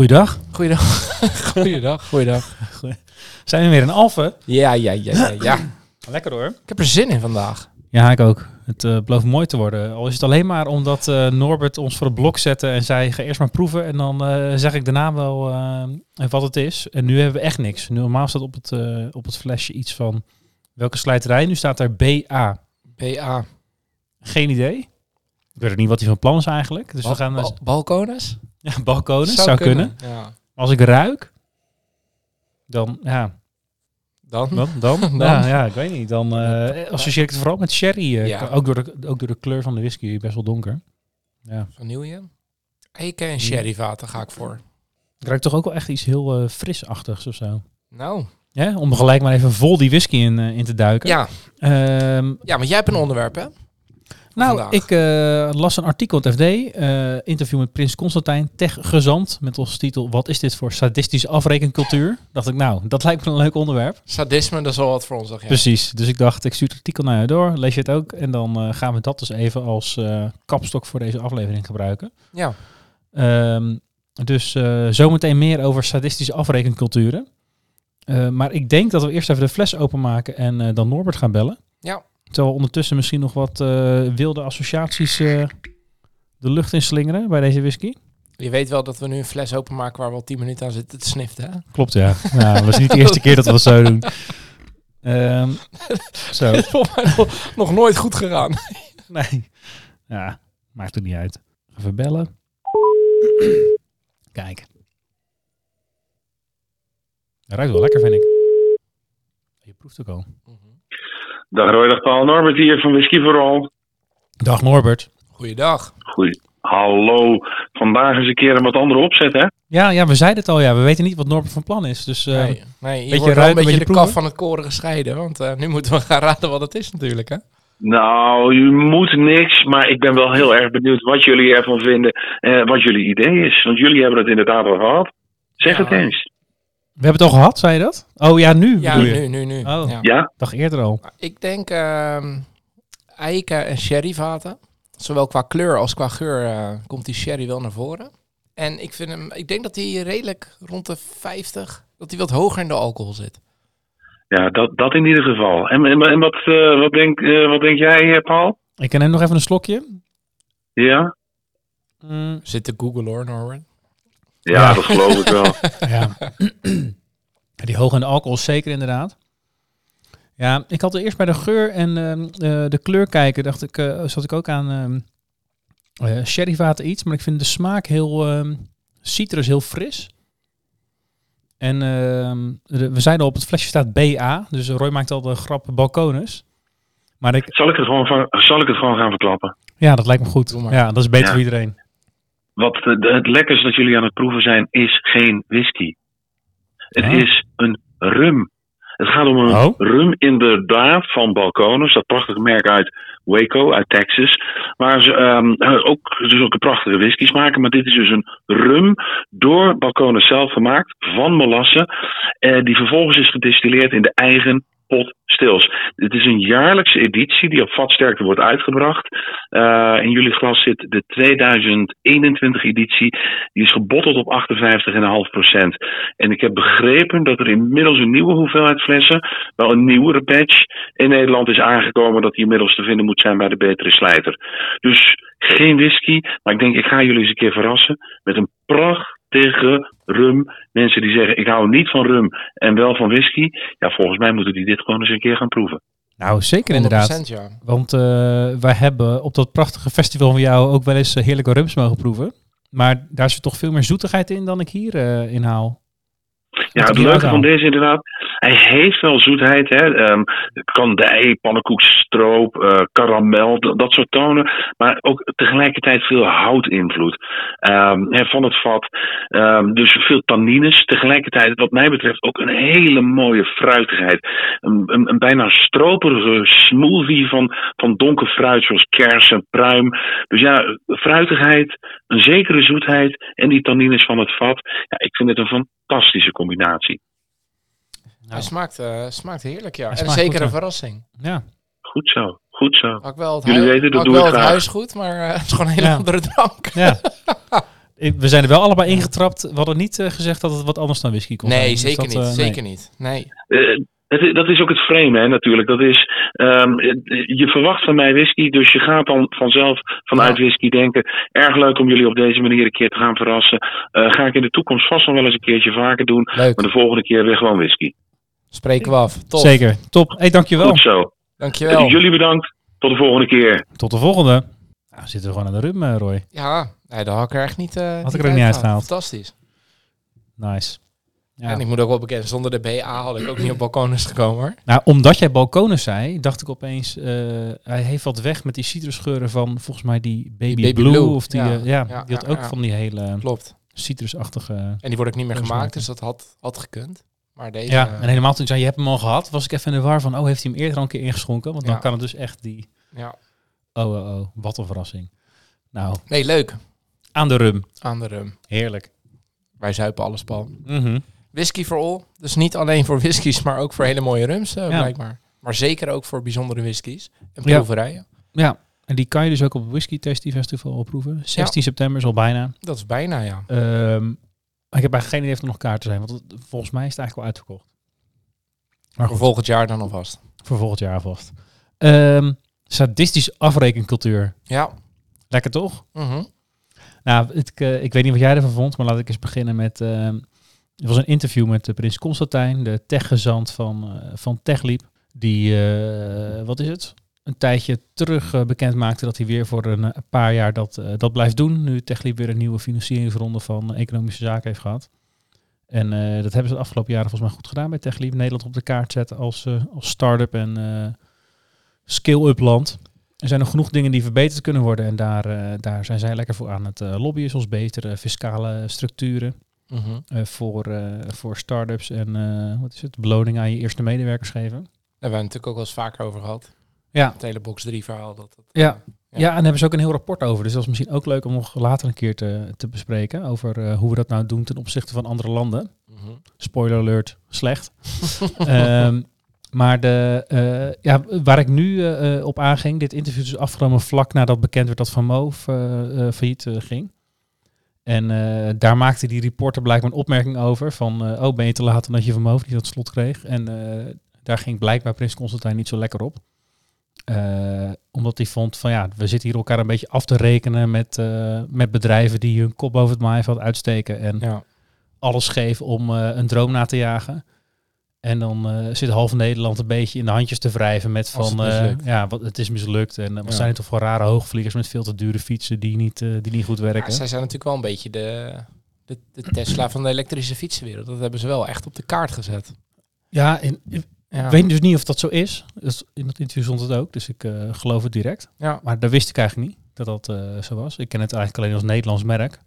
Goeiedag. Goeiedag. Goeiedag. Goeiedag. Zijn we weer in Alphen? Ja, ja, ja, ja, ja. Lekker hoor. Ik heb er zin in vandaag. Ja, ik ook. Het uh, belooft mooi te worden. Al is het alleen maar omdat uh, Norbert ons voor het blok zette en zei: ga eerst maar proeven. En dan uh, zeg ik daarna wel wat het is. En nu hebben we echt niks. Nu, normaal staat op het, op het flesje iets van welke slijterij. Nu staat er BA. BA. Geen idee. Ik weet ook niet wat hij van plan is eigenlijk. Dus we gaan. balkonus? Ja, balkonus zou, zou kunnen. kunnen. Ja. Als ik ruik, dan ja. Dan? Dan? Dan? dan? Ja, ja, ik weet niet. Dan uh, associeer ik het vooral met sherry. Uh, Ja. ook, door de, ook door de kleur van de whisky, best wel donker. Ja. Vanille? Eiken en sherryvaten ga ik voor. Het ruikt toch ook wel echt iets heel uh, frisachtigs of zo. Nou. Ja, om gelijk maar even vol die whisky in, in te duiken. Ja. Um, ja, want jij hebt een onderwerp, hè? Nou, Vandaag. ik uh, las een artikel in het FD, uh, interview met Prins Constantijn, tech-gezant, met als titel Wat is dit voor sadistische afrekencultuur? Dacht ik, nou, dat lijkt me een leuk onderwerp. Sadisme, dat is wel wat voor ons, ja. Precies, dus ik dacht, ik stuur het artikel naar je door, lees je het ook en dan uh, gaan we dat dus even als kapstok voor deze aflevering gebruiken. Ja. Um, dus zometeen meer over sadistische afrekenculturen. Maar ik denk dat we eerst even de fles openmaken en dan Norbert gaan bellen. Ja. Terwijl ondertussen misschien nog wat uh, wilde associaties uh, de lucht in slingeren bij deze whisky. Je weet wel dat we nu een fles openmaken waar we al 10 minuten aan zitten te sniften, hè? Klopt, ja. ja dat was niet de eerste keer dat we dat zo doen. Um, zo. nog, nog nooit goed gegaan. nee. Ja, maakt het niet uit. Even bellen. Kijk. Dat ruikt wel lekker, vind ik. Je proeft ook al. Dag Roy, dag Paul. Norbert hier van Whisky Vooral. Dag Norbert. Goeiedag. Goeie. Hallo. Vandaag eens een keer een wat andere opzet, hè? Ja, ja, we zeiden het al. Ja, we weten niet wat Norbert van plan is. Dus, uh, nee, nee, wordt wel een beetje de kaf van het koren gescheiden. Want uh, nu moeten we gaan raden wat het is natuurlijk, hè? Nou, je moet niks, maar ik ben wel heel erg benieuwd wat jullie ervan vinden. Uh, wat jullie idee is. Want jullie hebben het inderdaad al gehad. Zeg Ja. het eens. We hebben het al gehad, zei je dat? Oh ja, nu Ja, bedoel je? nu, nu, nu. Oh. Ja. Ja? Dag eerder al. Ik denk ehm eiken en sherryvaten. Zowel qua kleur als qua geur eh, komt die sherry wel naar voren. En ik, vind hem, ik denk dat hij redelijk rond de 50, dat hij wat hoger in de alcohol zit. Ja, dat, dat in ieder geval. En, en, en wat, uh, wat, denk, uh, wat denk jij, eh, Paul? Ik neem nog even een slokje. Ja? Mm, Zit te Google hoor, Norman. Ja, Ja. dat geloof ik wel. ja. Die hoge in alcohol zeker inderdaad. Ja, ik had er eerst bij de geur en ehm, eh, de kleur kijken, dacht ik, eh, zat ik ook aan ehm eh, sherryvaten iets, maar ik vind de smaak heel ehm, citrus, heel fris. En ehm, de- we zeiden al, op het flesje staat BA, dus Roy maakt al de grap balkonus. Maar ik, Zal ik het gewoon, van, zal ik het gewoon gaan verklappen? ja, dat lijkt me goed. Ja, dat is beter Ja. voor iedereen. Wat het lekkerste dat jullie aan het proeven zijn, is geen whisky. Het is een rum. Het gaat om een Oh. rum inderdaad van Balcones, dat prachtige merk uit Waco, uit Texas. Waar ze ehm, ook dus ook een prachtige whiskies maken. Maar dit is dus een rum door Balcones zelf gemaakt, van molassen. Eh, die vervolgens is gedistilleerd in de eigen pot stils. Het is een jaarlijkse editie die op vatsterkte wordt uitgebracht. Eh, in jullie glas zit de 2021 editie. Die is gebotteld op 58,5%. En ik heb begrepen dat er inmiddels een nieuwe hoeveelheid flessen, wel een nieuwere batch, in Nederland is aangekomen dat die inmiddels te vinden moet zijn bij de betere slijter. Dus geen whisky, maar ik denk ik ga jullie eens een keer verrassen met een prachtige rum. Mensen die zeggen ik hou niet van rum en wel van whisky. Ja, volgens mij moeten die dit gewoon eens een keer gaan proeven. Nou, zeker inderdaad. 100% ja. Want eh, wij hebben op dat prachtige festival van jou ook wel eens eh, heerlijke rums mogen proeven. Maar daar zit toch veel meer zoetigheid in dan ik hier eh in haal. Ja, het leuke van deze inderdaad, hij heeft wel zoetheid. Hè? Ehm, kandij, pannenkoek, stroop, eh, karamel, dat, soort tonen. Maar ook tegelijkertijd veel houtinvloed Ehm, hè, van het vat. Ehm, dus veel tannines. Tegelijkertijd, wat mij betreft, ook een hele mooie fruitigheid. Een, een, een bijna stroperige smoothie van, van donker fruit, zoals kersen, pruim. Dus ja, fruitigheid, een zekere zoetheid en die tannines van het vat. Ja, ik vind het een fantastische combinatie. Hij smaakt, eh, smaakt heerlijk, ja. Hij En zeker goed, een verrassing. Ja, Goed zo, goed zo. Wel het, Jullie hui- weten, dat doe wel ik het graag. huis goed, maar eh, het is gewoon een hele Ja. andere drank. ja. We zijn er wel allebei ingetrapt. We hadden niet eh, gezegd dat het wat anders dan whisky kon zijn. Nee, Dus zeker dat, niet. nee. zeker niet. Nee. Eh, het, dat is ook het frame, hè, natuurlijk. Dat is, ehm, je verwacht van mij whisky, dus je gaat dan vanzelf vanuit Ja. whisky denken. Erg leuk om jullie op deze manier een keer te gaan verrassen. Eh, ga ik in de toekomst vast nog wel eens een keertje vaker doen. Leuk. Maar de volgende keer weer gewoon whisky. Spreken we af. Top. Zeker. Top. Hey, dankjewel. Goed zo. Dankjewel. Jullie bedankt. Tot de volgende keer. Tot de volgende. Nou, we zitten gewoon aan de rum, eh, Roy. Ja, nee, dat had ik er echt niet, eh Had ik er ook niet uitgehaald. Fantastisch. Nice. Ja. En ik moet ook wel bekennen, zonder de BA had ik ook niet op balkonus gekomen hoor. Nou, omdat jij balkonen zei, dacht ik opeens, eh, hij heeft wat weg met die citrusgeuren van volgens mij die Baby, Baby Blue, Blue. Of die, Ja. ja, Ja, die had ja, ook ja. van die hele Klopt. citrusachtige... En die wordt ook niet meer gemaakt, dus dat had, had gekund. Maar deze... ja, eh, en helemaal toen ik zei, je hebt hem al gehad, was ik even in de war van, oh, heeft hij hem eerder al een keer ingeschonken? Want dan Ja. kan het dus echt die, ja. oh, oh, oh, wat een verrassing. Nou, Nee, leuk. aan de rum. Aan de rum. Heerlijk. Wij zuipen alles, Paul. Mhm. Whisky for all. Dus niet alleen voor whiskies, maar ook voor hele mooie rums, eh, Ja. blijkbaar. Maar zeker ook voor bijzondere whiskies en proeverijen. Ja, en die kan je dus ook op het Whisky Tasty Festival opproeven. 16 september is al bijna. Dat is bijna, ja. Ehm, ik heb eigenlijk geen idee of er nog kaarten zijn, want het- volgens mij is het eigenlijk wel uitverkocht. Maar Voor volgend jaar dan alvast. voor volgend jaar vast. Ehm sadistisch afrekencultuur. Ja. Lekker toch? Mhm. Nou, het, eh, ik weet niet wat jij ervan vond, maar laat ik eens beginnen met... ehm er was een interview met de prins Constantijn, de techgezant van, eh van TechLeap. Die, wat is het? Een tijdje terug eh, bekend maakte dat hij weer voor een eh, paar jaar dat, eh, dat blijft doen. Nu TechLeap weer een nieuwe financieringsronde van economische zaken heeft gehad. En dat hebben ze de afgelopen jaren volgens mij goed gedaan bij TechLeap. Nederland op de kaart zetten als, als start-up en eh, scale-up land. Er zijn nog genoeg dingen die verbeterd kunnen worden. En daar, daar zijn zij lekker voor aan het lobbyen. Zoals betere fiscale structuren Mhm. voor, voor start-ups. En wat is het? Beloning aan je eerste medewerkers geven. Daar hebben we natuurlijk ook wel eens vaker over gehad. Ja, Het hele box 3 verhaal. Dat, dat, Ja. ja. en daar hebben ze ook een heel rapport over. Dus dat is misschien ook leuk om nog later een keer te, te bespreken. Over eh, hoe we dat nou doen ten opzichte van andere landen. mhm. Spoiler alert, slecht. Ehm, maar de, eh, ja, waar ik nu eh, op aanging, dit interview is afgenomen vlak nadat bekend werd dat Van Moof failliet ging. En daar maakte die reporter blijkbaar een opmerking over van, eh, oh ben je te laat omdat je Van Moof niet tot slot kreeg. En daar ging blijkbaar Prins Constantijn niet zo lekker op. Eh, omdat hij vond van ja, we zitten hier elkaar een beetje af te rekenen met, eh, met bedrijven die hun kop boven het maaiveld uitsteken. En Ja. alles geven om eh, een droom na te jagen. En dan eh, zit half Nederland een beetje in de handjes te wrijven met van, het eh, ja, wat, het is mislukt. En wat Ja. zijn het toch voor rare hoogvliegers met veel te dure fietsen die niet, eh, die niet goed Ja, werken. zij zijn natuurlijk wel een beetje de, de, de Tesla van de elektrische fietsenwereld. Dat hebben ze wel echt op de kaart gezet. Ja, ik Ja. weet dus niet of dat zo is. Dus in dat interview stond het ook, dus ik eh, geloof het direct. Ja. Maar daar wist ik eigenlijk niet dat dat eh, zo was. Ik ken het eigenlijk alleen als Nederlands merk.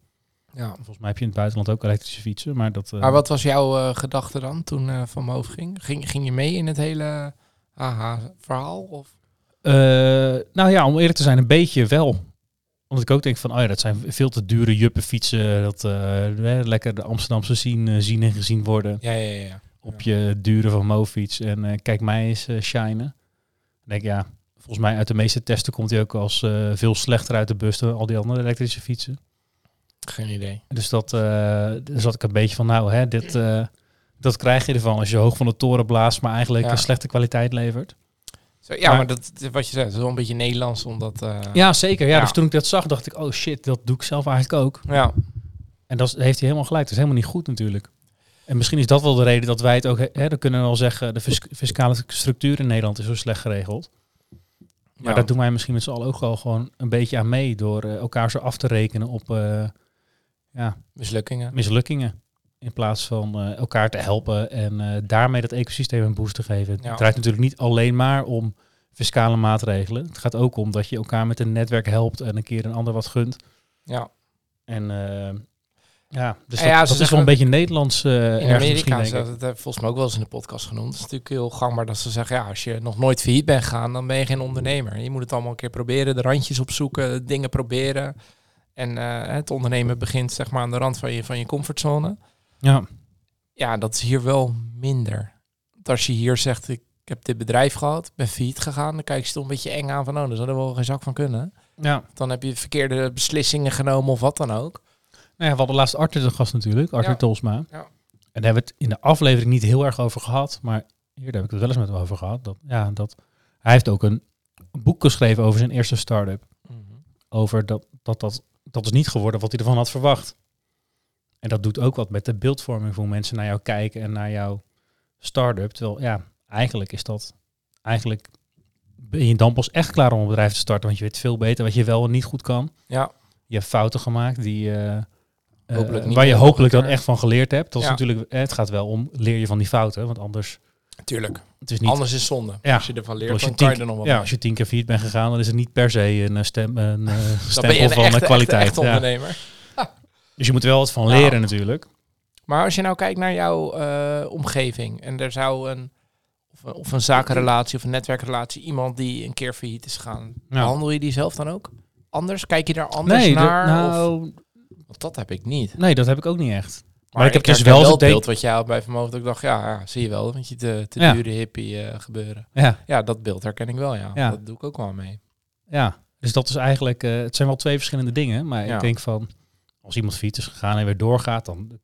ja. Volgens mij heb je in het buitenland ook elektrische fietsen, maar dat... eh, Maar wat was jouw gedachte dan toen Van Moof ging? ging? Ging je mee in het hele AH-verhaal? Of? Nou ja, om eerlijk te zijn, een beetje wel. Omdat ik ook denk van, oh ja, dat zijn veel te dure juppenfietsen. Dat eh, eh, lekker de Amsterdamse zien, zien en gezien worden Ja, ja, ja. Op je dure Van Mo-fiets. En eh, kijk mij eens eh shinen. Denk ja, volgens mij uit de meeste testen komt hij ook als eh, veel slechter uit de bus dan al die andere elektrische fietsen. Geen idee. Dus dat, zat ik een beetje van, nou, hè, dit, dat krijg je ervan als je hoog van de toren blaast, maar eigenlijk Ja. een slechte kwaliteit levert. Zo, ja, Maar- maar, dat, wat je zegt, het is wel een beetje Nederlands, omdat... Ja, zeker. Ja, Ja. Dus toen ik dat zag, dacht ik, oh shit, dat doe ik zelf eigenlijk ook. ja. En dat heeft hij helemaal gelijk. Dat is helemaal niet goed natuurlijk. En misschien is dat wel de reden dat wij het ook, hè, dan kunnen we wel zeggen, de fis- fiscale structuur in Nederland is zo slecht geregeld. Maar Ja. daar doen wij misschien met z'n allen ook wel gewoon een beetje aan mee door eh, elkaar zo af te rekenen op eh, ja, Mislukkingen. mislukkingen. In plaats van eh, elkaar te helpen en daarmee dat ecosysteem een boost te geven. Ja. Het draait natuurlijk niet alleen maar om fiscale maatregelen. Het gaat ook om dat je elkaar met een netwerk helpt en een keer een ander wat gunt. Ja. En ja, dus dat, ja, dat is wel een beetje Nederlands eh In Amerika, hebben het eh, volgens mij ook wel eens in de podcast genoemd. Het is natuurlijk heel gangbaar dat ze zeggen, ja, als je nog nooit failliet bent gegaan, dan ben je geen ondernemer. Je moet het allemaal een keer proberen, de randjes opzoeken, dingen proberen. En eh, het ondernemen begint zeg maar aan de rand van je, van je comfortzone. Ja, Ja, dat is hier wel minder. Want als je hier zegt, ik, heb dit bedrijf gehad, ben failliet gegaan, dan kijk je toch een beetje eng aan van, oh, daar zou er wel geen zak van kunnen. ja. Dan heb je verkeerde beslissingen genomen of wat dan ook. Nou ja, we hadden laatst Arthur de gast natuurlijk, Arthur Ja. Tolsma. En daar hebben we het in de aflevering niet heel erg over gehad, maar hier heb ik het wel eens met hem over gehad. Dat, ja, dat, hij heeft ook een boek geschreven over zijn eerste start-up. Over dat, dat, dat, dat is niet geworden wat hij ervan had verwacht. En dat doet ook wat met de beeldvorming voor hoe mensen naar jou kijken en naar jouw start-up. Terwijl ja, eigenlijk is dat, eigenlijk ben je dan pas echt klaar om een bedrijf te starten, want je weet veel beter wat je wel en niet goed kan. Ja, Je hebt fouten gemaakt die, eh, Hopelijk niet waar je hopelijk dan echt van geleerd hebt. Dat is Ja. natuurlijk, eh, het gaat wel om leer je van die fouten, want anders natuurlijk. het is niet. Anders is zonde. Ja. Als je ervan leert, als je dan kan je er nog wat ja, mee. als je tien keer failliet bent gegaan, dan is het niet per se een eh, stem, een eh, je stempel een van echte, eh, kwaliteit. echte, echte ja. ondernemer. Dus je moet wel wat van Ja. leren natuurlijk. Maar als je nou kijkt naar jouw eh, omgeving en er zou een of, een of een zakenrelatie of een netwerkrelatie, iemand die een keer failliet is gegaan, behandel je die zelf dan ook anders? Kijk je daar anders Nee, de- naar? of, nou, want dat heb ik niet. nee, dat heb ik ook niet echt. Maar, ik ik heb dus wel wel het beeld wat jij had bij Vermogen. Dat ik dacht, ja, ja, zie je wel, want je te, te Ja. dure hippie eh, gebeuren. Ja, Ja, dat beeld herken ik wel, ja. Ja. Dat doe ik ook wel mee. ja. Dus dat is eigenlijk, eh, het zijn wel twee verschillende dingen. Maar ik denk van, als iemand failliet is gegaan en weer doorgaat, dan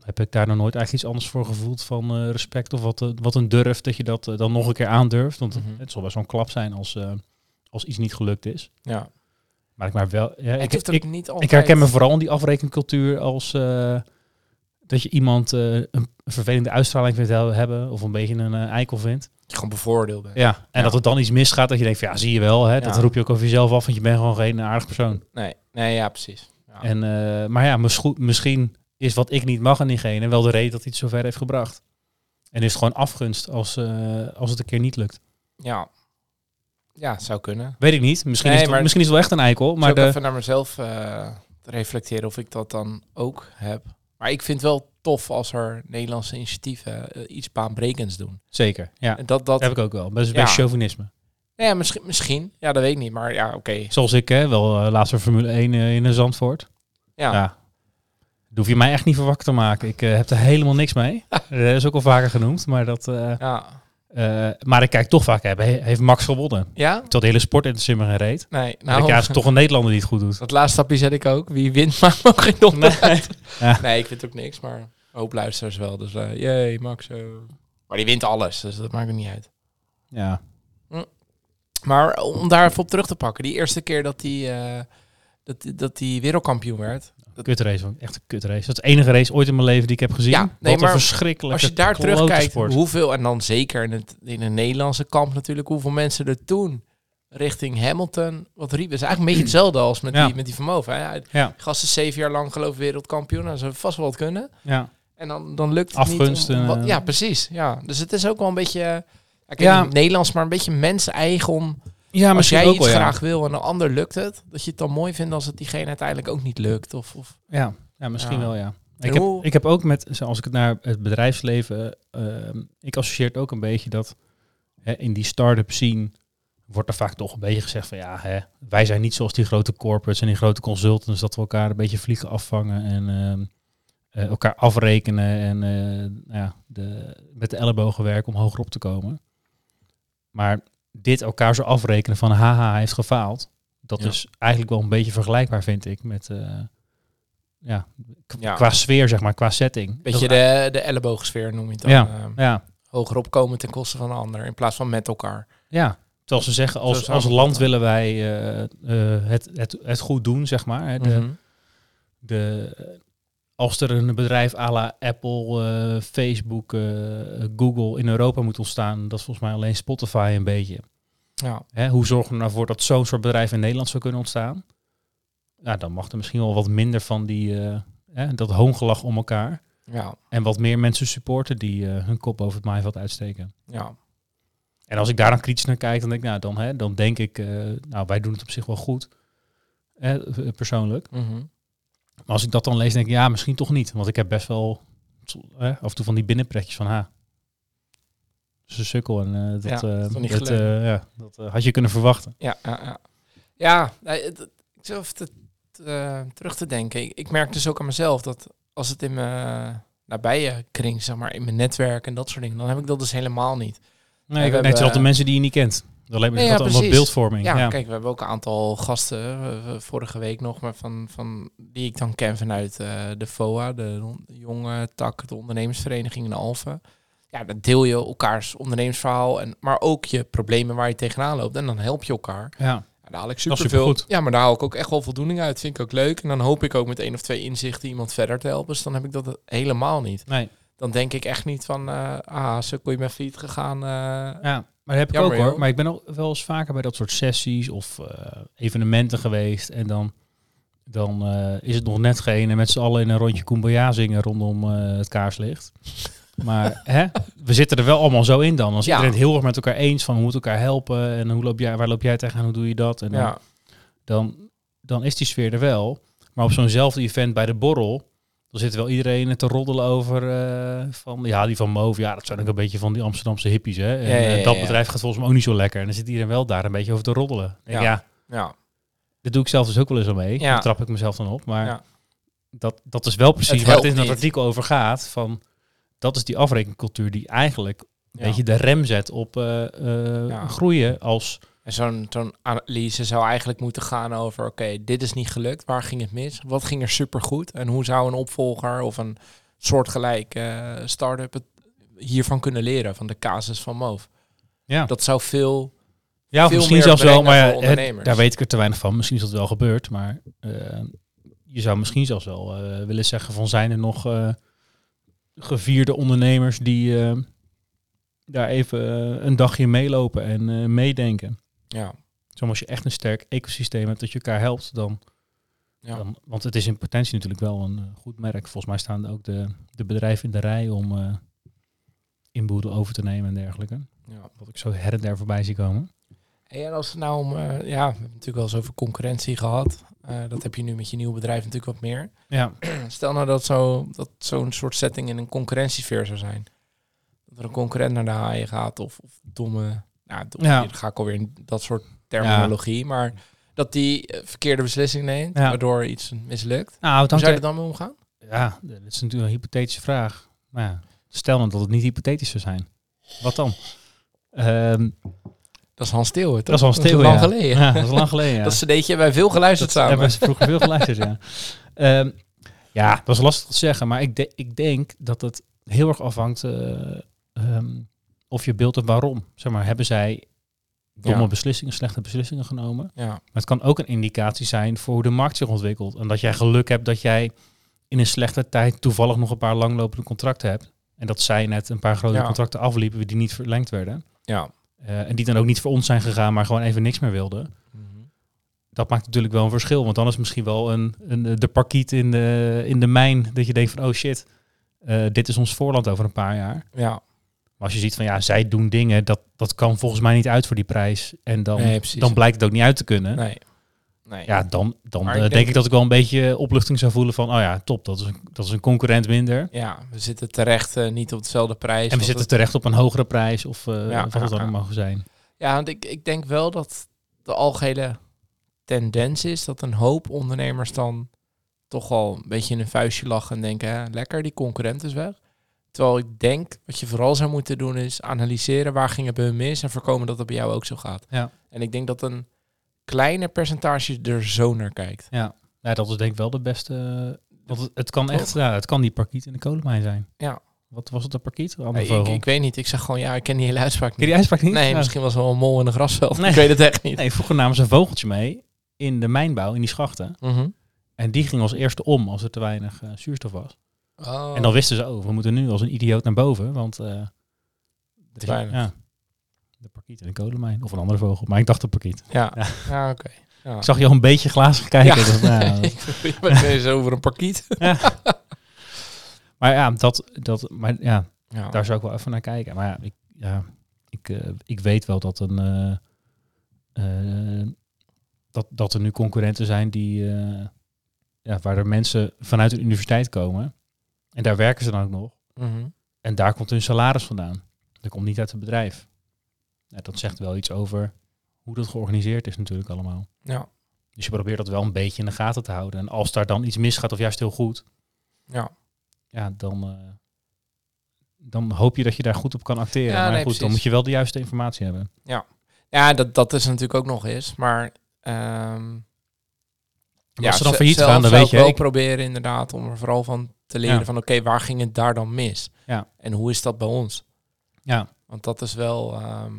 heb ik daar nog nooit eigenlijk iets anders voor gevoeld van eh, respect of wat, wat een durf dat je dat dan nog een keer aandurft. Want Mhm. het zal best wel een klap zijn als, als iets niet gelukt is. Ja. Maar ik maar wel, ja, Ik, ik, niet herken me vooral in die afrekencultuur als eh, dat je iemand eh, een vervelende uitstraling vindt he- hebben of een beetje een eh, eikel vindt. je gewoon bevoordeeld bent. Ja, en Ja. dat het dan iets misgaat dat je denkt van ja, zie je wel, hè, dat roep je ook over jezelf af, want je bent gewoon geen aardig persoon. Nee, nee, ja, precies. Ja. En, maar ja, misschien is wat ik niet mag aan diegene wel de reden dat hij het zover heeft gebracht. En is het gewoon afgunst als, als het een keer niet lukt. ja. Ja, zou kunnen. Weet ik niet. Misschien, Nee, is, het, maar- misschien is het wel echt een eikel. Maar ook de, even naar mezelf eh, te reflecteren of ik dat dan ook heb. Maar ik vind het wel tof als er Nederlandse initiatieven eh, iets baanbrekends doen. zeker, ja. En dat, dat, Dat heb ik ook wel. Best, Ja. best chauvinisme. ja, misschien, misschien. Ja, dat weet ik niet. Maar ja, oké. Zoals ik, hè, wel uh, laatste Formule 1 eh, in een Zandvoort. Ja. Ja. Daar hoef je mij echt niet voor wakker te maken. Ik heb er helemaal niks mee. dat is ook al vaker genoemd. Maar, dat, Ja. Eh, maar ik kijk toch vaak, heeft Max gewonnen. Ja? Terwijl de hele sport in de simmer geen reet. Nee. Nou, ja, het is toch een Nederlander die het goed doet. dat laatste stapje zet ik ook. Wie wint me ook geen donder uit. Ja. Nee, ik vind ook niks. Maar een hoop luisteraars wel. Dus eh jee, Max. eh. Maar die wint alles. Dus dat maakt er niet uit. Ja, Maar om daar even op terug te pakken. Die eerste keer dat hij eh, dat, dat die wereldkampioen werd. Kutrace. man. Echt een kutrace. Dat is de enige race ooit in mijn leven die ik heb gezien. Ja, nee, Wat maar een verschrikkelijk. Als je daar terugkijkt, hoeveel, en dan zeker in het, in het Nederlandse kamp natuurlijk, hoeveel mensen er toen richting Hamilton, wat riepen. Het is eigenlijk een beetje hetzelfde als met, Ja. die, met die vermogen. Ja, Gast is zeven jaar lang geloof ik wereldkampioen, nou, ze vast wel wat kunnen. ja. En dan, dan lukt het Afgunst niet. Om, om en, wat- eh, ja, precies. Ja. Dus het is ook wel een beetje, ik Ja. Nederlands, maar een beetje mens-eigen om, ja als jij ook iets wel, ja. graag wil en een ander lukt het, dat je het dan mooi vindt als het diegene uiteindelijk ook niet lukt. Of, of Ja, ja misschien Ja. wel, ja. En Ik heb, ik heb ook met, zoals ik het naar het bedrijfsleven, ehm, ik associeer het ook een beetje dat hè, in die start-up scene wordt er vaak toch een beetje gezegd van ja, hè, wij zijn niet zoals die grote corporates en die grote consultants, dat we elkaar een beetje vliegen afvangen en ehm, eh, elkaar afrekenen en eh, nou ja, de, met de ellebogen werken om hoger op te komen. Maar dit elkaar zo afrekenen van haha, hij heeft gefaald, dat Ja. is eigenlijk wel een beetje vergelijkbaar, vind ik, met eh, ja, qua sfeer, zeg maar, qua setting. beetje Dat- de, de elleboogsfeer noem je het dan. Ja. eh, ja, hoger opkomen ten koste van een ander, in plaats van met elkaar. ja. Terwijl ze zeggen, als, als land willen wij eh, het, het, het goed doen, zeg maar. Hè, de, Mhm. de, als er een bedrijf à la Apple, eh, Facebook, eh, Google in Europa moet ontstaan, dat is volgens mij alleen Spotify een beetje. Ja. Hè, hoe zorgen we nou voor dat zo'n soort bedrijf in Nederland zou kunnen ontstaan? Ja, dan mag er misschien wel wat minder van die, eh, hè, dat hoongelach om elkaar. Ja, En wat meer mensen supporten die hun kop over het maaiveld uitsteken. ja. En als ik daar dan kritisch naar kijk, dan denk ik, nou, dan, hè, dan denk ik, nou, wij doen het op zich wel goed. Hè, persoonlijk. Mhm. Maar als ik dat dan lees, denk ik, ja, misschien toch niet. Want ik heb best wel af en toe van die binnenpretjes van, ha, dat is een sukkel. En eh, dat, Ja, eh, dat eh, ja, dat had je kunnen verwachten. Ja, ja, ja. ik zelf te, te, terug te denken. Ik, ik merk dus ook aan mezelf dat als het in mijn nabije kring, zeg maar, in mijn netwerk en dat soort dingen, dan heb ik dat dus helemaal niet. Nee, we nee het zijn altijd mensen die je niet kent. Alleen maar Nee, ja, wat beeldvorming. Ja, Ja, kijk, we hebben ook een aantal gasten, eh, vorige week nog, maar van, van, die ik dan ken vanuit eh, de FOA, de on- jonge tak, de ondernemersvereniging in Alphen. Ja, dan deel je elkaars ondernemersverhaal, en, maar ook je problemen waar je tegenaan loopt. En dan help je elkaar. ja. Ja, daar haal ik superveel. supergoed. Ja, maar daar haal ik ook echt wel voldoening uit. Vind ik ook leuk. En dan hoop ik ook met één of twee inzichten iemand verder te helpen. Dus dan heb ik dat helemaal niet. Nee, Dan denk ik echt niet van, eh ah, zo kon je met fiets gegaan. ja. Maar dat heb ik Jammer, ook hoor. joh. Maar ik ben ook wel eens vaker bij dat soort sessies of eh, evenementen geweest. En dan, dan eh, is het nog net geen en met z'n allen in een rondje Kumbaya zingen rondom eh, het kaarslicht. Maar hè, we zitten er wel allemaal zo in dan. Als Ja. iedereen het heel erg met elkaar eens van we moeten elkaar helpen. En hoe loop jij, waar loop jij tegenaan, hoe doe je dat? En dan, ja, dan, dan is die sfeer er wel. Maar op zo'nzelfde event bij de borrel, dan zit wel iedereen te roddelen over eh, van ja, die van Move, ja, dat zijn ook een beetje van die Amsterdamse hippies, hè. En Ja, ja, ja, eh, dat bedrijf gaat volgens mij ook niet zo lekker. En dan zit iedereen wel daar een beetje over te roddelen. Denk, Ja. ja, ja, dit doe ik zelf dus ook wel eens al mee. Ja. Daar trap ik mezelf dan op. Maar Ja. dat, dat is wel precies Het waar het in dat artikel over gaat. Van, dat is die afrekencultuur die eigenlijk een beetje de rem zet op eh, groeien als... En zo'n zo'n analyse zou eigenlijk moeten gaan over... Oké, dit is niet gelukt. Waar ging het mis? Wat ging er supergoed? En hoe zou een opvolger of een soortgelijk eh start-up het hiervan kunnen leren? Van de casus van Move. Ja. Dat zou veel... Ja, veel misschien zelfs wel, maar ja, daar weet ik er te weinig van. Misschien is dat wel gebeurd, maar eh, je zou misschien zelfs wel eh, willen zeggen van zijn er nog gevierde ondernemers die daar even een dagje meelopen en meedenken. Ja, Zo als je echt een sterk ecosysteem hebt dat je elkaar helpt, dan, ja. dan want het is in potentie natuurlijk wel een eh, goed merk. Volgens mij staan ook de, de bedrijven in de rij om eh inboedel over te nemen en dergelijke. ja. Wat ik zo her en der voorbij zie komen. En als het nou om, eh, ja, we hebben natuurlijk wel eens over concurrentie gehad. Eh, dat heb je nu met je nieuwe bedrijf natuurlijk wat meer. Ja, Stel nou dat zo- dat zo'n soort setting in een concurrentiesfeer zou zijn. Dat er een concurrent naar de haaien gaat of, of domme, nou, dan ga ik alweer in dat soort terminologie. Maar dat die eh, verkeerde beslissing neemt, waardoor iets mislukt. nou, Hoe zou je er dan mee omgaan? Ja, dat is natuurlijk een hypothetische vraag. Maar ja, stel nou dat het niet hypothetisch zou zijn. Wat dan? Ehm, Dat is Hans Steeuwen, toch? dat is al Dat stil, lang ja. geleden. Ja, dat is lang geleden, ja. Dat cd'tje hebben wij veel geluisterd Dat samen. hebben ze vroeger veel geluisterd, ja. Ehm, ja, dat is lastig te zeggen. Maar ik, de- ik denk dat het heel erg afhangt eh, ehm, of je beeld hebt waarom. Zeg maar, hebben zij domme Ja. beslissingen, slechte beslissingen genomen? Ja, Maar het kan ook een indicatie zijn voor hoe de markt zich ontwikkelt. En dat jij geluk hebt dat jij in een slechte tijd toevallig nog een paar langlopende contracten hebt. En dat zij net een paar grote Ja. contracten afliepen die niet verlengd werden. ja. Eh, en die dan ook niet voor ons zijn gegaan, maar gewoon even niks meer wilden. Mhm. Dat maakt natuurlijk wel een verschil. Want dan is misschien wel een, een, de parkiet in de, in de mijn. Dat je denkt van, oh shit, eh, dit is ons voorland over een paar jaar. ja. Als je ziet van, ja, zij doen dingen, dat, dat kan volgens mij niet uit voor die prijs. En dan, Nee, dan blijkt het ook niet uit te kunnen. Nee. Nee. Ja, dan, dan eh, ik denk, denk- ik dat ik wel een beetje opluchting zou voelen van, oh ja, top, dat is een, dat is een concurrent minder. Ja, we zitten terecht eh, niet op dezelfde prijs. En we zitten het- terecht op een hogere prijs of eh, Ja, wat het dan ook mogen zijn. Ja, want ik, ik denk wel dat de algehele tendens is dat een hoop ondernemers dan toch al een beetje in een vuistje lachen en denken, hè, lekker, die concurrent is weg. Terwijl ik denk, wat je vooral zou moeten doen is analyseren waar ging het bij hun mis en voorkomen dat het bij jou ook zo gaat. Ja. En ik denk dat een kleine percentage er zo naar kijkt. Ja, ja dat is denk ik wel de beste. eh, Want het, het kan Toch? echt, ja, het kan die parkiet in de kolenmijn zijn. Ja. Wat was het, een parkiet? Ik, ik weet niet, ik zeg gewoon ja, ik ken die hele uitspraak Ken niet. die uitspraak niet? Nee, Ja. misschien was het wel een mol in een grasveld. Nee. Ik weet het echt niet. Nee, vroeger namen ze een vogeltje mee in de mijnbouw, in die schachten. Mhm. En die ging als eerste om als er te weinig eh, zuurstof was. Oh. En dan wisten ze, oh, we moeten nu als een idioot naar boven, want... eh, er is- weinig. Ja, de parkiet in de kolenmijn. Of een andere vogel, maar ik dacht de parkiet. Ja, Ja. ja. oké. Ja. Ik zag je al een beetje glazig kijken. Ja. dus, nou, ik ben eens over een parkiet. maar Maar ja, dat, dat, maar ja, Ja. daar zou ik wel even naar kijken. Maar ja, ik, ja, ik, eh, ik weet wel dat, een, eh, eh, dat, dat er nu concurrenten zijn die, eh, ja, waar er mensen vanuit de universiteit komen. En daar werken ze dan ook nog. Mhm. En daar komt hun salaris vandaan. Dat komt niet uit het bedrijf. Ja, dat zegt wel iets over hoe dat georganiseerd is natuurlijk allemaal. Ja. Dus je probeert dat wel een beetje in de gaten te houden. En als daar dan iets misgaat of juist heel goed, Ja. ja, dan, eh, dan hoop je dat je daar goed op kan acteren. Ja, maar nee, goed, dan precies. moet je wel de juiste informatie hebben. Ja, dat, dat is natuurlijk ook nog eens. Maar Ja, als ze dan failliet zelf gaan, dan weet je... ik wel proberen inderdaad om er vooral van te leren Ja. van oké, waar ging het daar dan mis? Ja. En hoe is dat bij ons? ja, Want dat is wel... ehm,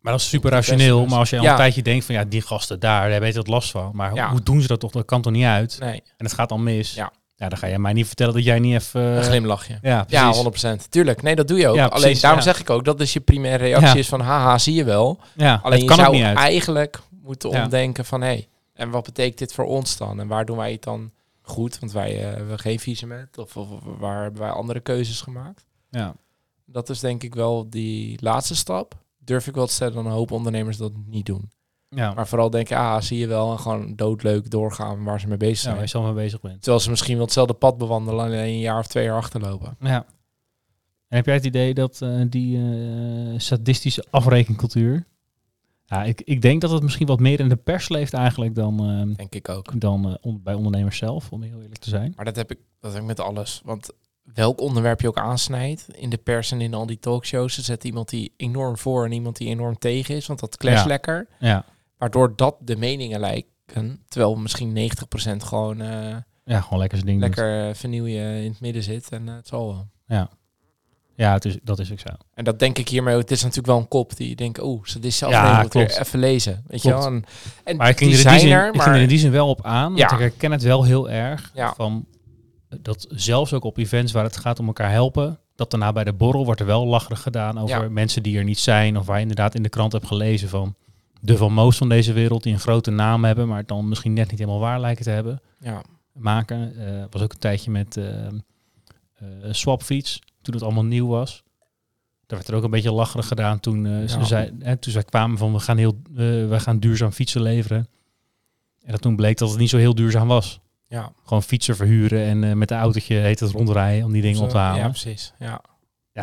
maar dat is super Het rationeel. Maar als je al Ja. een tijdje denkt van ja, die gasten daar, daar weet je wat last van. Maar Ja. hoe doen ze dat toch? Dat kan toch niet uit? nee, En het gaat dan mis. Ja. ja, dan ga je mij niet vertellen dat jij niet even... een eh, glimlachje. ja, Ja, precies. 100%. Tuurlijk. Nee, dat doe je ook. Ja, Alleen daarom ja. zeg ik ook, dat is je primaire reactie Ja. is van haha, zie je wel. Ja, Alleen het je kan zou niet uit. eigenlijk moeten Ja. omdenken van hé, hey, en wat betekent dit voor ons dan? En waar doen wij het dan goed? Want wij eh, hebben geen visum of, of, of waar hebben wij andere keuzes gemaakt? Ja. Dat is denk ik wel die laatste stap. Durf ik wel te stellen dat een hoop ondernemers dat niet doen. Ja, Maar vooral denken, ah, zie je wel, en gewoon doodleuk doorgaan waar ze mee bezig ja, zijn. waar je mee bezig bent. Terwijl ze misschien wel hetzelfde pad bewandelen, alleen een jaar of twee jaar achterlopen. Ja. En heb jij het idee dat eh, die eh, sadistische afrekencultuur... Ja, ik, ik denk dat het misschien wat meer in de pers leeft eigenlijk dan, eh, Denk ik ook. dan eh, on- bij ondernemers zelf, om heel eerlijk te zijn. Maar dat heb ik, dat heb ik met alles. Want welk onderwerp je ook aansnijdt in de pers en in al die talkshows, er zet iemand die enorm voor en iemand die enorm tegen is. Want dat clash Ja. lekker. Ja, Waardoor dat de meningen lijken. Terwijl misschien 90% gewoon eh, ja gewoon lekker zijn ding lekker uh, vernieuwen in het midden zit. En het zal wel. Ja, het is, dat is ook zo. En dat denk ik hiermee. Het is natuurlijk wel een kop die je denkt, oeh, ze is zelf Ja, ja, weer even lezen. Weet Klopt. je wel? En, en Maar ik ging, die er in die zijn zin, er, ik ging maar er in die zin wel op aan. Ja. Want ik herken het wel heel erg. Ja. Van, dat zelfs ook op events waar het gaat om elkaar helpen. Dat daarna bij de borrel wordt er wel lacherig gedaan over Ja. mensen die er niet zijn. Of waar je inderdaad in de krant hebt gelezen van de Van Moos van deze wereld. Die een grote naam hebben, maar het dan misschien net niet helemaal waar lijken te hebben. ja, Maken. Eh was ook een tijdje met eh, eh, Swapfiets. Toen het allemaal nieuw was. Daar werd er ook een beetje lacherig gedaan toen, eh, ze Ja. zei, hè, toen zij kwamen van we gaan, heel, we gaan duurzaam fietsen leveren. En dat toen bleek dat het niet zo heel duurzaam was. ja. Gewoon fietsen verhuren en eh, met een autootje heet het rondrijden om die dingen op te halen. Ja, Ja, precies. Ja.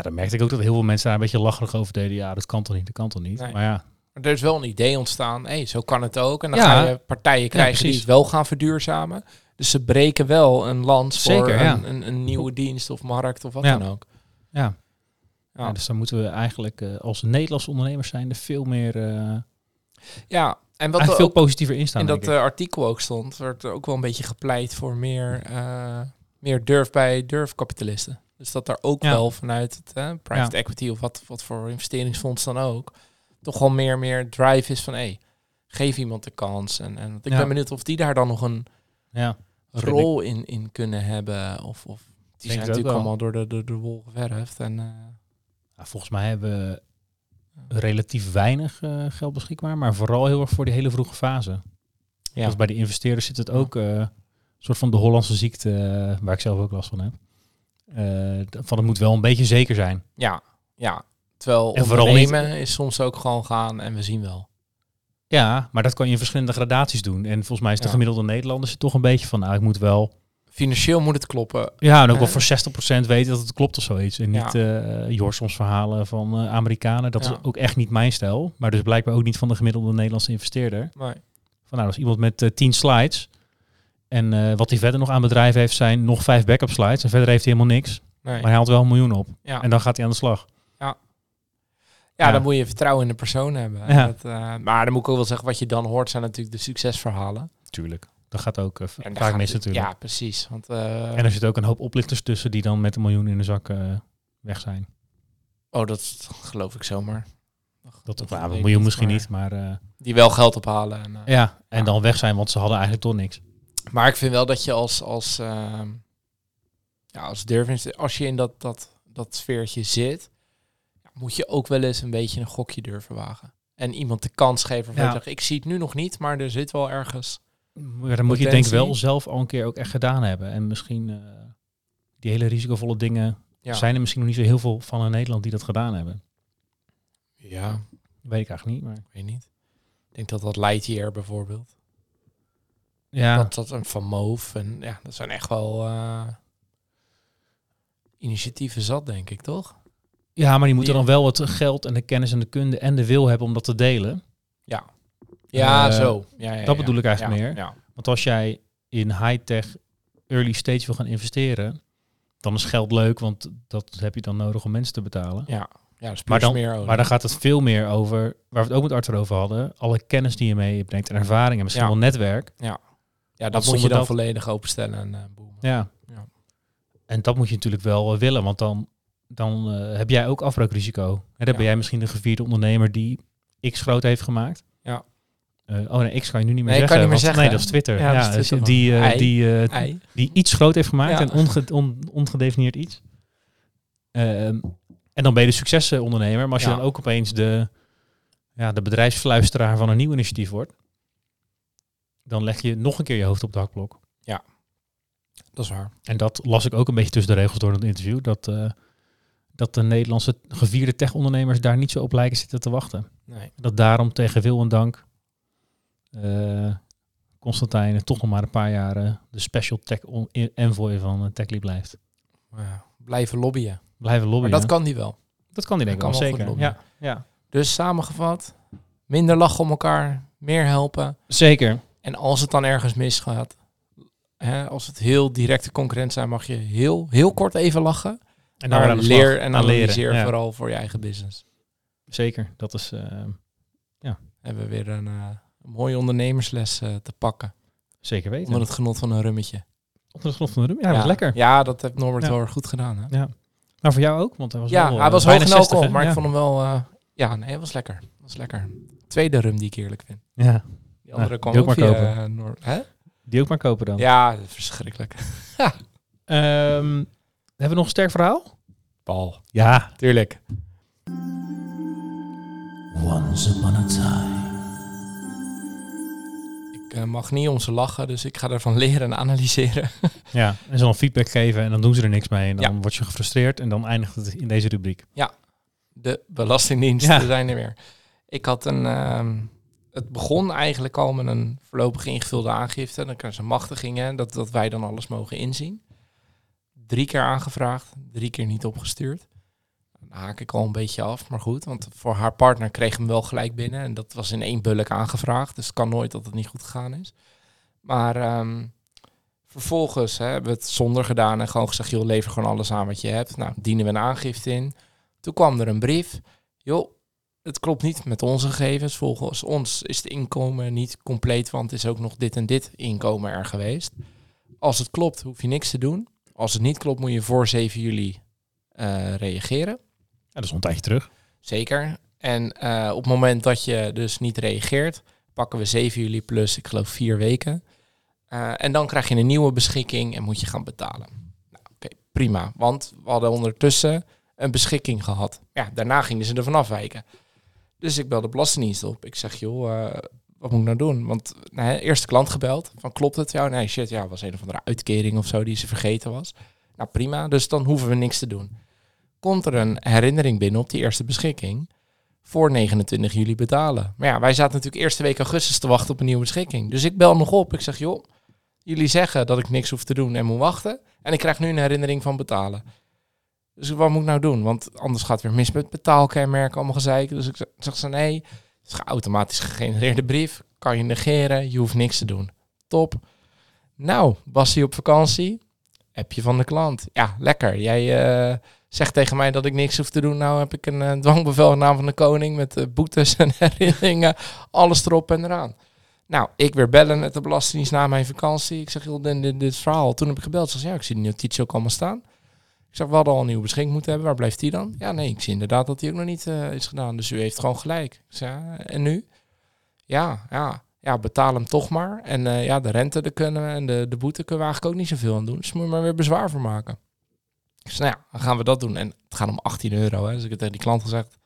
dan merkte ik ook dat heel veel mensen daar een beetje lacherig over deden. Ja, dat kan toch niet, dat kan toch niet. Nee. Maar ja, Maar er is wel een idee ontstaan. Hé, zo kan het ook. En dan Ja. ga je partijen krijgen die het wel gaan verduurzamen. Dus ze breken wel een lans voor Zeker, ja. een, een, een nieuwe dienst of markt of wat Ja. dan ook. Ja. Ja. Dus dan moeten we eigenlijk eh, als Nederlandse ondernemers zijn er veel meer, eh Ja, en wat er veel ook positiever in staan. in dat eh, artikel ook stond, werd er ook wel een beetje gepleit voor meer, meer durf bij durfkapitalisten. Dus dat er ook Ja. wel vanuit het eh, private equity of wat, wat voor investeringsfonds dan ook, toch wel meer, meer drive is van hé, geef iemand de kans. En, en ik Ja. ben benieuwd of die daar dan nog een rol in, in kunnen hebben. Of, of die zijn natuurlijk wel. allemaal door de, door de wol geverfd. En, eh, Ja, volgens mij hebben we relatief weinig eh, geld beschikbaar, maar vooral heel erg voor die hele vroege fase. ja. Dus bij de investeerders zit het ook eh, een soort van de Hollandse ziekte, waar ik zelf ook last van heb. Van het moet wel een beetje zeker zijn. ja, ja. Terwijl En vooral ondernemen is soms ook gewoon gaan en we zien wel. Ja, maar dat kan je in verschillende gradaties doen. En volgens mij is de Ja. gemiddelde Nederlander toch een beetje van, nou, ik moet wel, Financieel moet het kloppen. ja, en ook wel Eh. voor 60% weten dat het klopt of zoiets. En Ja. niet eh Jorsums verhalen van eh, Amerikanen. Dat Ja. is ook echt niet mijn stijl. Maar dus blijkbaar ook niet van de gemiddelde Nederlandse investeerder. Nee. Van nou, als iemand met eh 10 slides en eh, wat hij verder nog aan bedrijf heeft zijn nog vijf backup slides en verder heeft hij helemaal niks. nee. Maar hij haalt wel een miljoen op. ja. En dan gaat hij aan de slag. ja, ja. dan moet je vertrouwen in de persoon hebben. Ja. Dat, eh, maar dan moet ik ook wel zeggen, wat je dan hoort zijn natuurlijk de succesverhalen. Tuurlijk. Dat gaat ook daar vaak mis natuurlijk. Ja, precies. Want, eh, En er zitten ook een hoop oplichters tussen die dan met een miljoen in de zak eh, weg zijn. oh, dat geloof ik zomaar. Dat, Dat een miljoen misschien maar- niet, maar Die wel geld ophalen. En, ja. En Ja. dan weg zijn, want ze hadden eigenlijk toch niks. Maar ik vind wel dat je als, als, ehm, ja, als durf, als je in dat, dat, dat sfeertje zit, moet je ook wel eens een beetje een gokje durven wagen. En iemand de kans geven Ja. je zegt, ik zie het nu nog niet, maar er zit wel ergens. Maar dan moet je denk ik wel zelf al een keer ook echt gedaan hebben. En misschien eh, die hele risicovolle dingen Ja. zijn er misschien nog niet zo heel veel van in Nederland die dat gedaan hebben. ja, Weet ik eigenlijk niet, maar ik weet niet. Ik denk dat dat Lightyear bijvoorbeeld. ja, Dat, dat een Van Moof. En ja, dat zijn echt wel eh, initiatieven zat, denk ik, toch? ja, maar die moeten die- dan wel het geld en de kennis en de kunde en de wil hebben om dat te delen. Ja, Eh, zo. Ja, ja, dat ja. bedoel ik eigenlijk Ja, meer. Ja. Want als jij in high-tech early stage wil gaan investeren, dan is geld leuk, want dat heb je dan nodig om mensen te betalen. Ja, ja is Maar dan, maar dan gaat het veel meer over, waar we het ook met Arthur over hadden, alle kennis die je meebrengt en ervaring en misschien Ja. wel netwerk. Ja, Want dat moet je dan dat- volledig openstellen en eh. Ja. Ja. En dat moet je natuurlijk wel eh, willen, want dan, dan heb jij ook afbreukrisico. En dan ben Ja. jij misschien de gevierde ondernemer die X groot heeft gemaakt. Ja. Eh, oh nee, X kan je nu niet meer Nee, zeggen. kan je niet meer want- zeggen, Nee, dat is Twitter. Ja, Ja, is Twitter die, eh, die, eh, Ei. die iets groot heeft gemaakt Ja. en onge, on- ongedefinieerd iets. Ehm, en dan ben je de succesondernemer. Maar als je Ja. dan ook opeens de, ja, de bedrijfsfluisteraar van een nieuw initiatief wordt, dan leg je nog een keer je hoofd op het hakblok. Dat is waar. En dat las ik ook een beetje tussen de regels door in het interview. Dat, dat de Nederlandse gevierde tech-ondernemers daar niet zo op lijken zitten te wachten. Nee. Dat daarom tegen wil en dank eh Constantijn toch nog maar een paar jaar eh, de special tech on- envoy van uh, TechLeap blijft. Ja, blijven lobbyen. Blijven Maar lobbyen. dat kan die wel. dat kan die denk ik wel, zeker. Ja, ja, Dus samengevat, minder lachen om elkaar, meer helpen. zeker. En als het dan ergens misgaat, hè, als het heel directe concurrent zijn, mag je heel, heel kort even lachen. En maar slag. leer en analyseer ja. vooral voor je eigen business. Zeker. Dat is eh, Hebben we weer een, eh, een mooie ondernemersles eh, te pakken. zeker weten. Onder het genot van een rummetje. Onder het genot van de rum. Ja, dat was lekker. Ja, dat heeft Norbert Ja. wel goed gedaan. Hè? Ja. Nou, voor jou ook, want hij was Ja, wel, hij eh, was hoog 60, alcohol, hè? maar ja. ik vond hem wel... eh, ja, nee, het was lekker. Was lekker. Tweede rum die ik eerlijk vind. Ja, Die andere Ja, kwam die ook ook maar via kopen. eh, Noor- Hè? die ook maar kopen dan. Ja, verschrikkelijk. Ehm, hebben we nog een sterk verhaal? Paul. Ja. Tuurlijk. Once upon a time. Ik eh, mag niet om ze lachen, dus ik ga ervan leren en analyseren. Ja, en ze dan feedback geven en dan doen ze er niks mee. En dan Ja. word je gefrustreerd en dan eindigt het in deze rubriek. De Belastingdienst Ja. zijn er weer. Ik had een... ehm, het begon eigenlijk al met een voorlopig ingevulde aangifte. Dan krijgen ze machtigingen, dat, dat wij dan alles mogen inzien. Drie keer aangevraagd, drie keer niet opgestuurd. Haak ik al een beetje af, maar goed. Want voor haar partner kreeg hem wel gelijk binnen. En dat was in één bulk aangevraagd. Dus het kan nooit dat het niet goed gegaan is. Maar ehm, vervolgens hè, hebben we het zonder gedaan en gewoon gezegd... joh, lever gewoon alles aan wat je hebt. Nou, dienen we een aangifte in. Toen kwam er een brief. Joh, het klopt niet met onze gegevens. Volgens ons is het inkomen niet compleet, want is ook nog dit en dit inkomen er geweest. Als het klopt, hoef je niks te doen. Als het niet klopt, moet je voor 7 juli eh, reageren. Dat is een tijdje terug. Zeker. En eh, op het moment dat je dus niet reageert, pakken we 7 juli plus, ik geloof, vier weken. Eh, en dan krijg je een nieuwe beschikking en moet je gaan betalen. Nou, Oké, prima. Want we hadden ondertussen een beschikking gehad. Ja, daarna gingen ze ervan afwijken. Dus ik bel de Belastingdienst op. Ik zeg, joh, eh, wat moet ik nou doen? Want nou, hè, eerst de klant gebeld. Van, klopt het? Ja, nee, shit, ja, was een of andere uitkering of zo die ze vergeten was. Nou, prima. Dus dan hoeven we niks te doen komt er een herinnering binnen op die eerste beschikking voor 29 juli betalen. Maar ja, wij zaten natuurlijk eerste week augustus te wachten op een nieuwe beschikking. Dus ik bel nog op. Ik zeg, joh, jullie zeggen dat ik niks hoef te doen en moet wachten. En ik krijg nu een herinnering van betalen. Dus wat moet ik nou doen? Want anders gaat het weer mis met betaalkenmerken, allemaal gezeik. Dus ik zeg- ze, nee, het is een automatisch gegenereerde brief. Kan je negeren, je hoeft niks te doen. Top. Nou, was hij op vakantie? Appje van de klant. Ja, lekker. Jij... eh, zegt tegen mij dat ik niks hoef te doen. Nou heb ik een eh, dwangbevel in naam van de koning met eh, boetes en herinneringen. Alles erop en eraan. Nou, ik weer bellen met de Belastingdienst na mijn vakantie. Ik zeg, joh, dit, dit, verhaal. Toen heb ik gebeld. Ze zei, ja, ik zie die notitie ook allemaal staan. Ik zeg, we hadden al een nieuwe beschikking moeten hebben. Waar blijft die dan? Ja, nee, ik zie inderdaad dat die ook nog niet eh, is gedaan. Dus u heeft gewoon gelijk. Zeg, en nu? Ja, ja, ja, betaal hem toch maar. En ja, de rente daar kunnen en de, de boete kunnen we eigenlijk ook niet zoveel aan doen. Dus moet je maar weer bezwaar voor maken. Zei, nou ja, dan gaan we dat doen. En het gaat om 18 euro. Hè. Dus ik heb tegen die klant gezegd,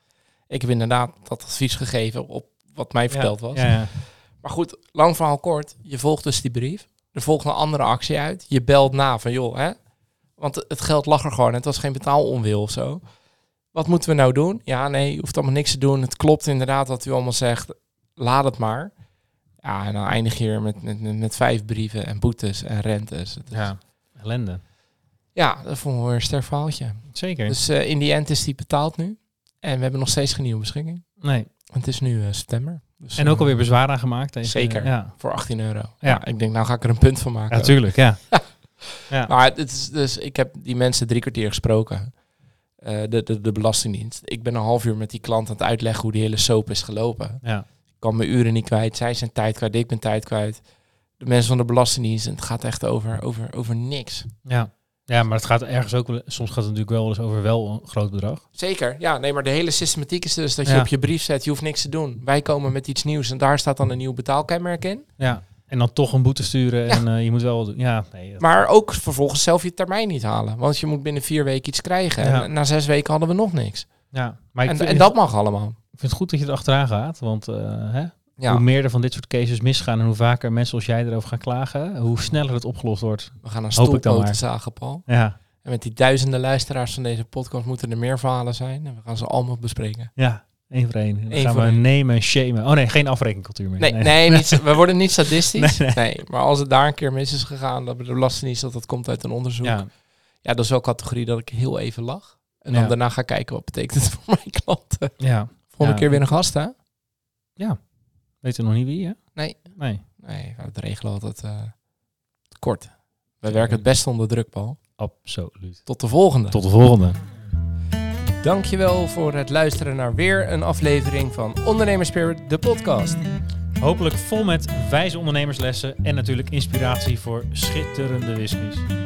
ik heb inderdaad dat advies gegeven op wat mij verteld was. Ja, ja. Maar goed, lang verhaal kort. Je volgt dus die brief. Er volgt een andere actie uit. Je belt na van, joh, hè, Want het geld lag er gewoon. Het was geen betaalonwil of zo. Wat moeten we nou doen? Ja, nee, je hoeft allemaal niks te doen. Het klopt inderdaad wat u allemaal zegt. Laat het maar. Ja, en dan eindig je er met, met, met, met vijf brieven en boetes en rentes. Het is- Ja, ellende. Ja, dat vond ik wel een sterk verhaaltje. Zeker. Dus eh, in die end is die betaald nu. En we hebben nog steeds geen nieuwe beschikking. nee. Het is nu eh, september. Dus, En ook eh, alweer bezwaar aangemaakt. Tegen, Zeker. Ja, Voor 18 euro. Ja. Ja. ik denk, nou ga ik er een punt van maken. natuurlijk. Ja. ja. Maar het is dus, ik heb die mensen drie kwartier gesproken. De, de, de Belastingdienst. Ik ben een half uur met die klant aan het uitleggen hoe die hele soap is gelopen. ja. Ik kan mijn uren niet kwijt. Zij zijn tijd kwijt. Ik ben tijd kwijt. De mensen van de Belastingdienst. En het gaat echt over, over, over niks. Ja. Ja, maar het gaat ergens ook wel, soms gaat het natuurlijk wel eens over wel een groot bedrag. Zeker. Ja, nee, maar de hele systematiek is dus dat je Ja. op je brief zet. Je hoeft niks te doen. Wij komen met iets nieuws. En daar staat dan een nieuw betaalkenmerk in. Ja. En dan toch een boete sturen Ja. en eh, je moet wel doen. Ja, nee. dat- Maar ook vervolgens zelf je termijn niet halen. Want je moet binnen vier weken iets krijgen. Ja. En na zes weken hadden we nog niks. ja. Maar ik En, en dat mag allemaal. ik vind het goed dat je er achteraan gaat. Want eh, hè, Ja, hoe meer er van dit soort cases misgaan en hoe vaker mensen als jij erover gaan klagen, hoe sneller het opgelost wordt. we gaan een stoelpoten zagen, Paul. Ja, En met die duizenden luisteraars van deze podcast moeten er meer verhalen zijn. En we gaan ze allemaal bespreken. ja. één voor één. Dan Eén gaan voor we één. nemen en shamen. Oh nee, geen afrekencultuur meer. Nee, nee, niet, we worden niet sadistisch. Nee, Nee, maar als het daar een keer mis is gegaan, dat de Belastingdienst dat dat komt uit een onderzoek. Ja. Ja, dat is wel categorie dat ik heel even lach. En dan Ja. daarna ga kijken wat betekent het voor mijn klanten. ja. Volgende Ja. keer weer een gast, hè? Weet je nog niet wie, hè? Nee. Nee, Nee, we regelen altijd eh, kort. Wij werken het beste onder druk, Paul. absoluut. Tot de volgende. Tot de volgende. Dankjewel voor het luisteren naar weer een aflevering van Ondernemerspirit, de podcast. Hopelijk vol met wijze ondernemerslessen en natuurlijk inspiratie voor schitterende whiskies.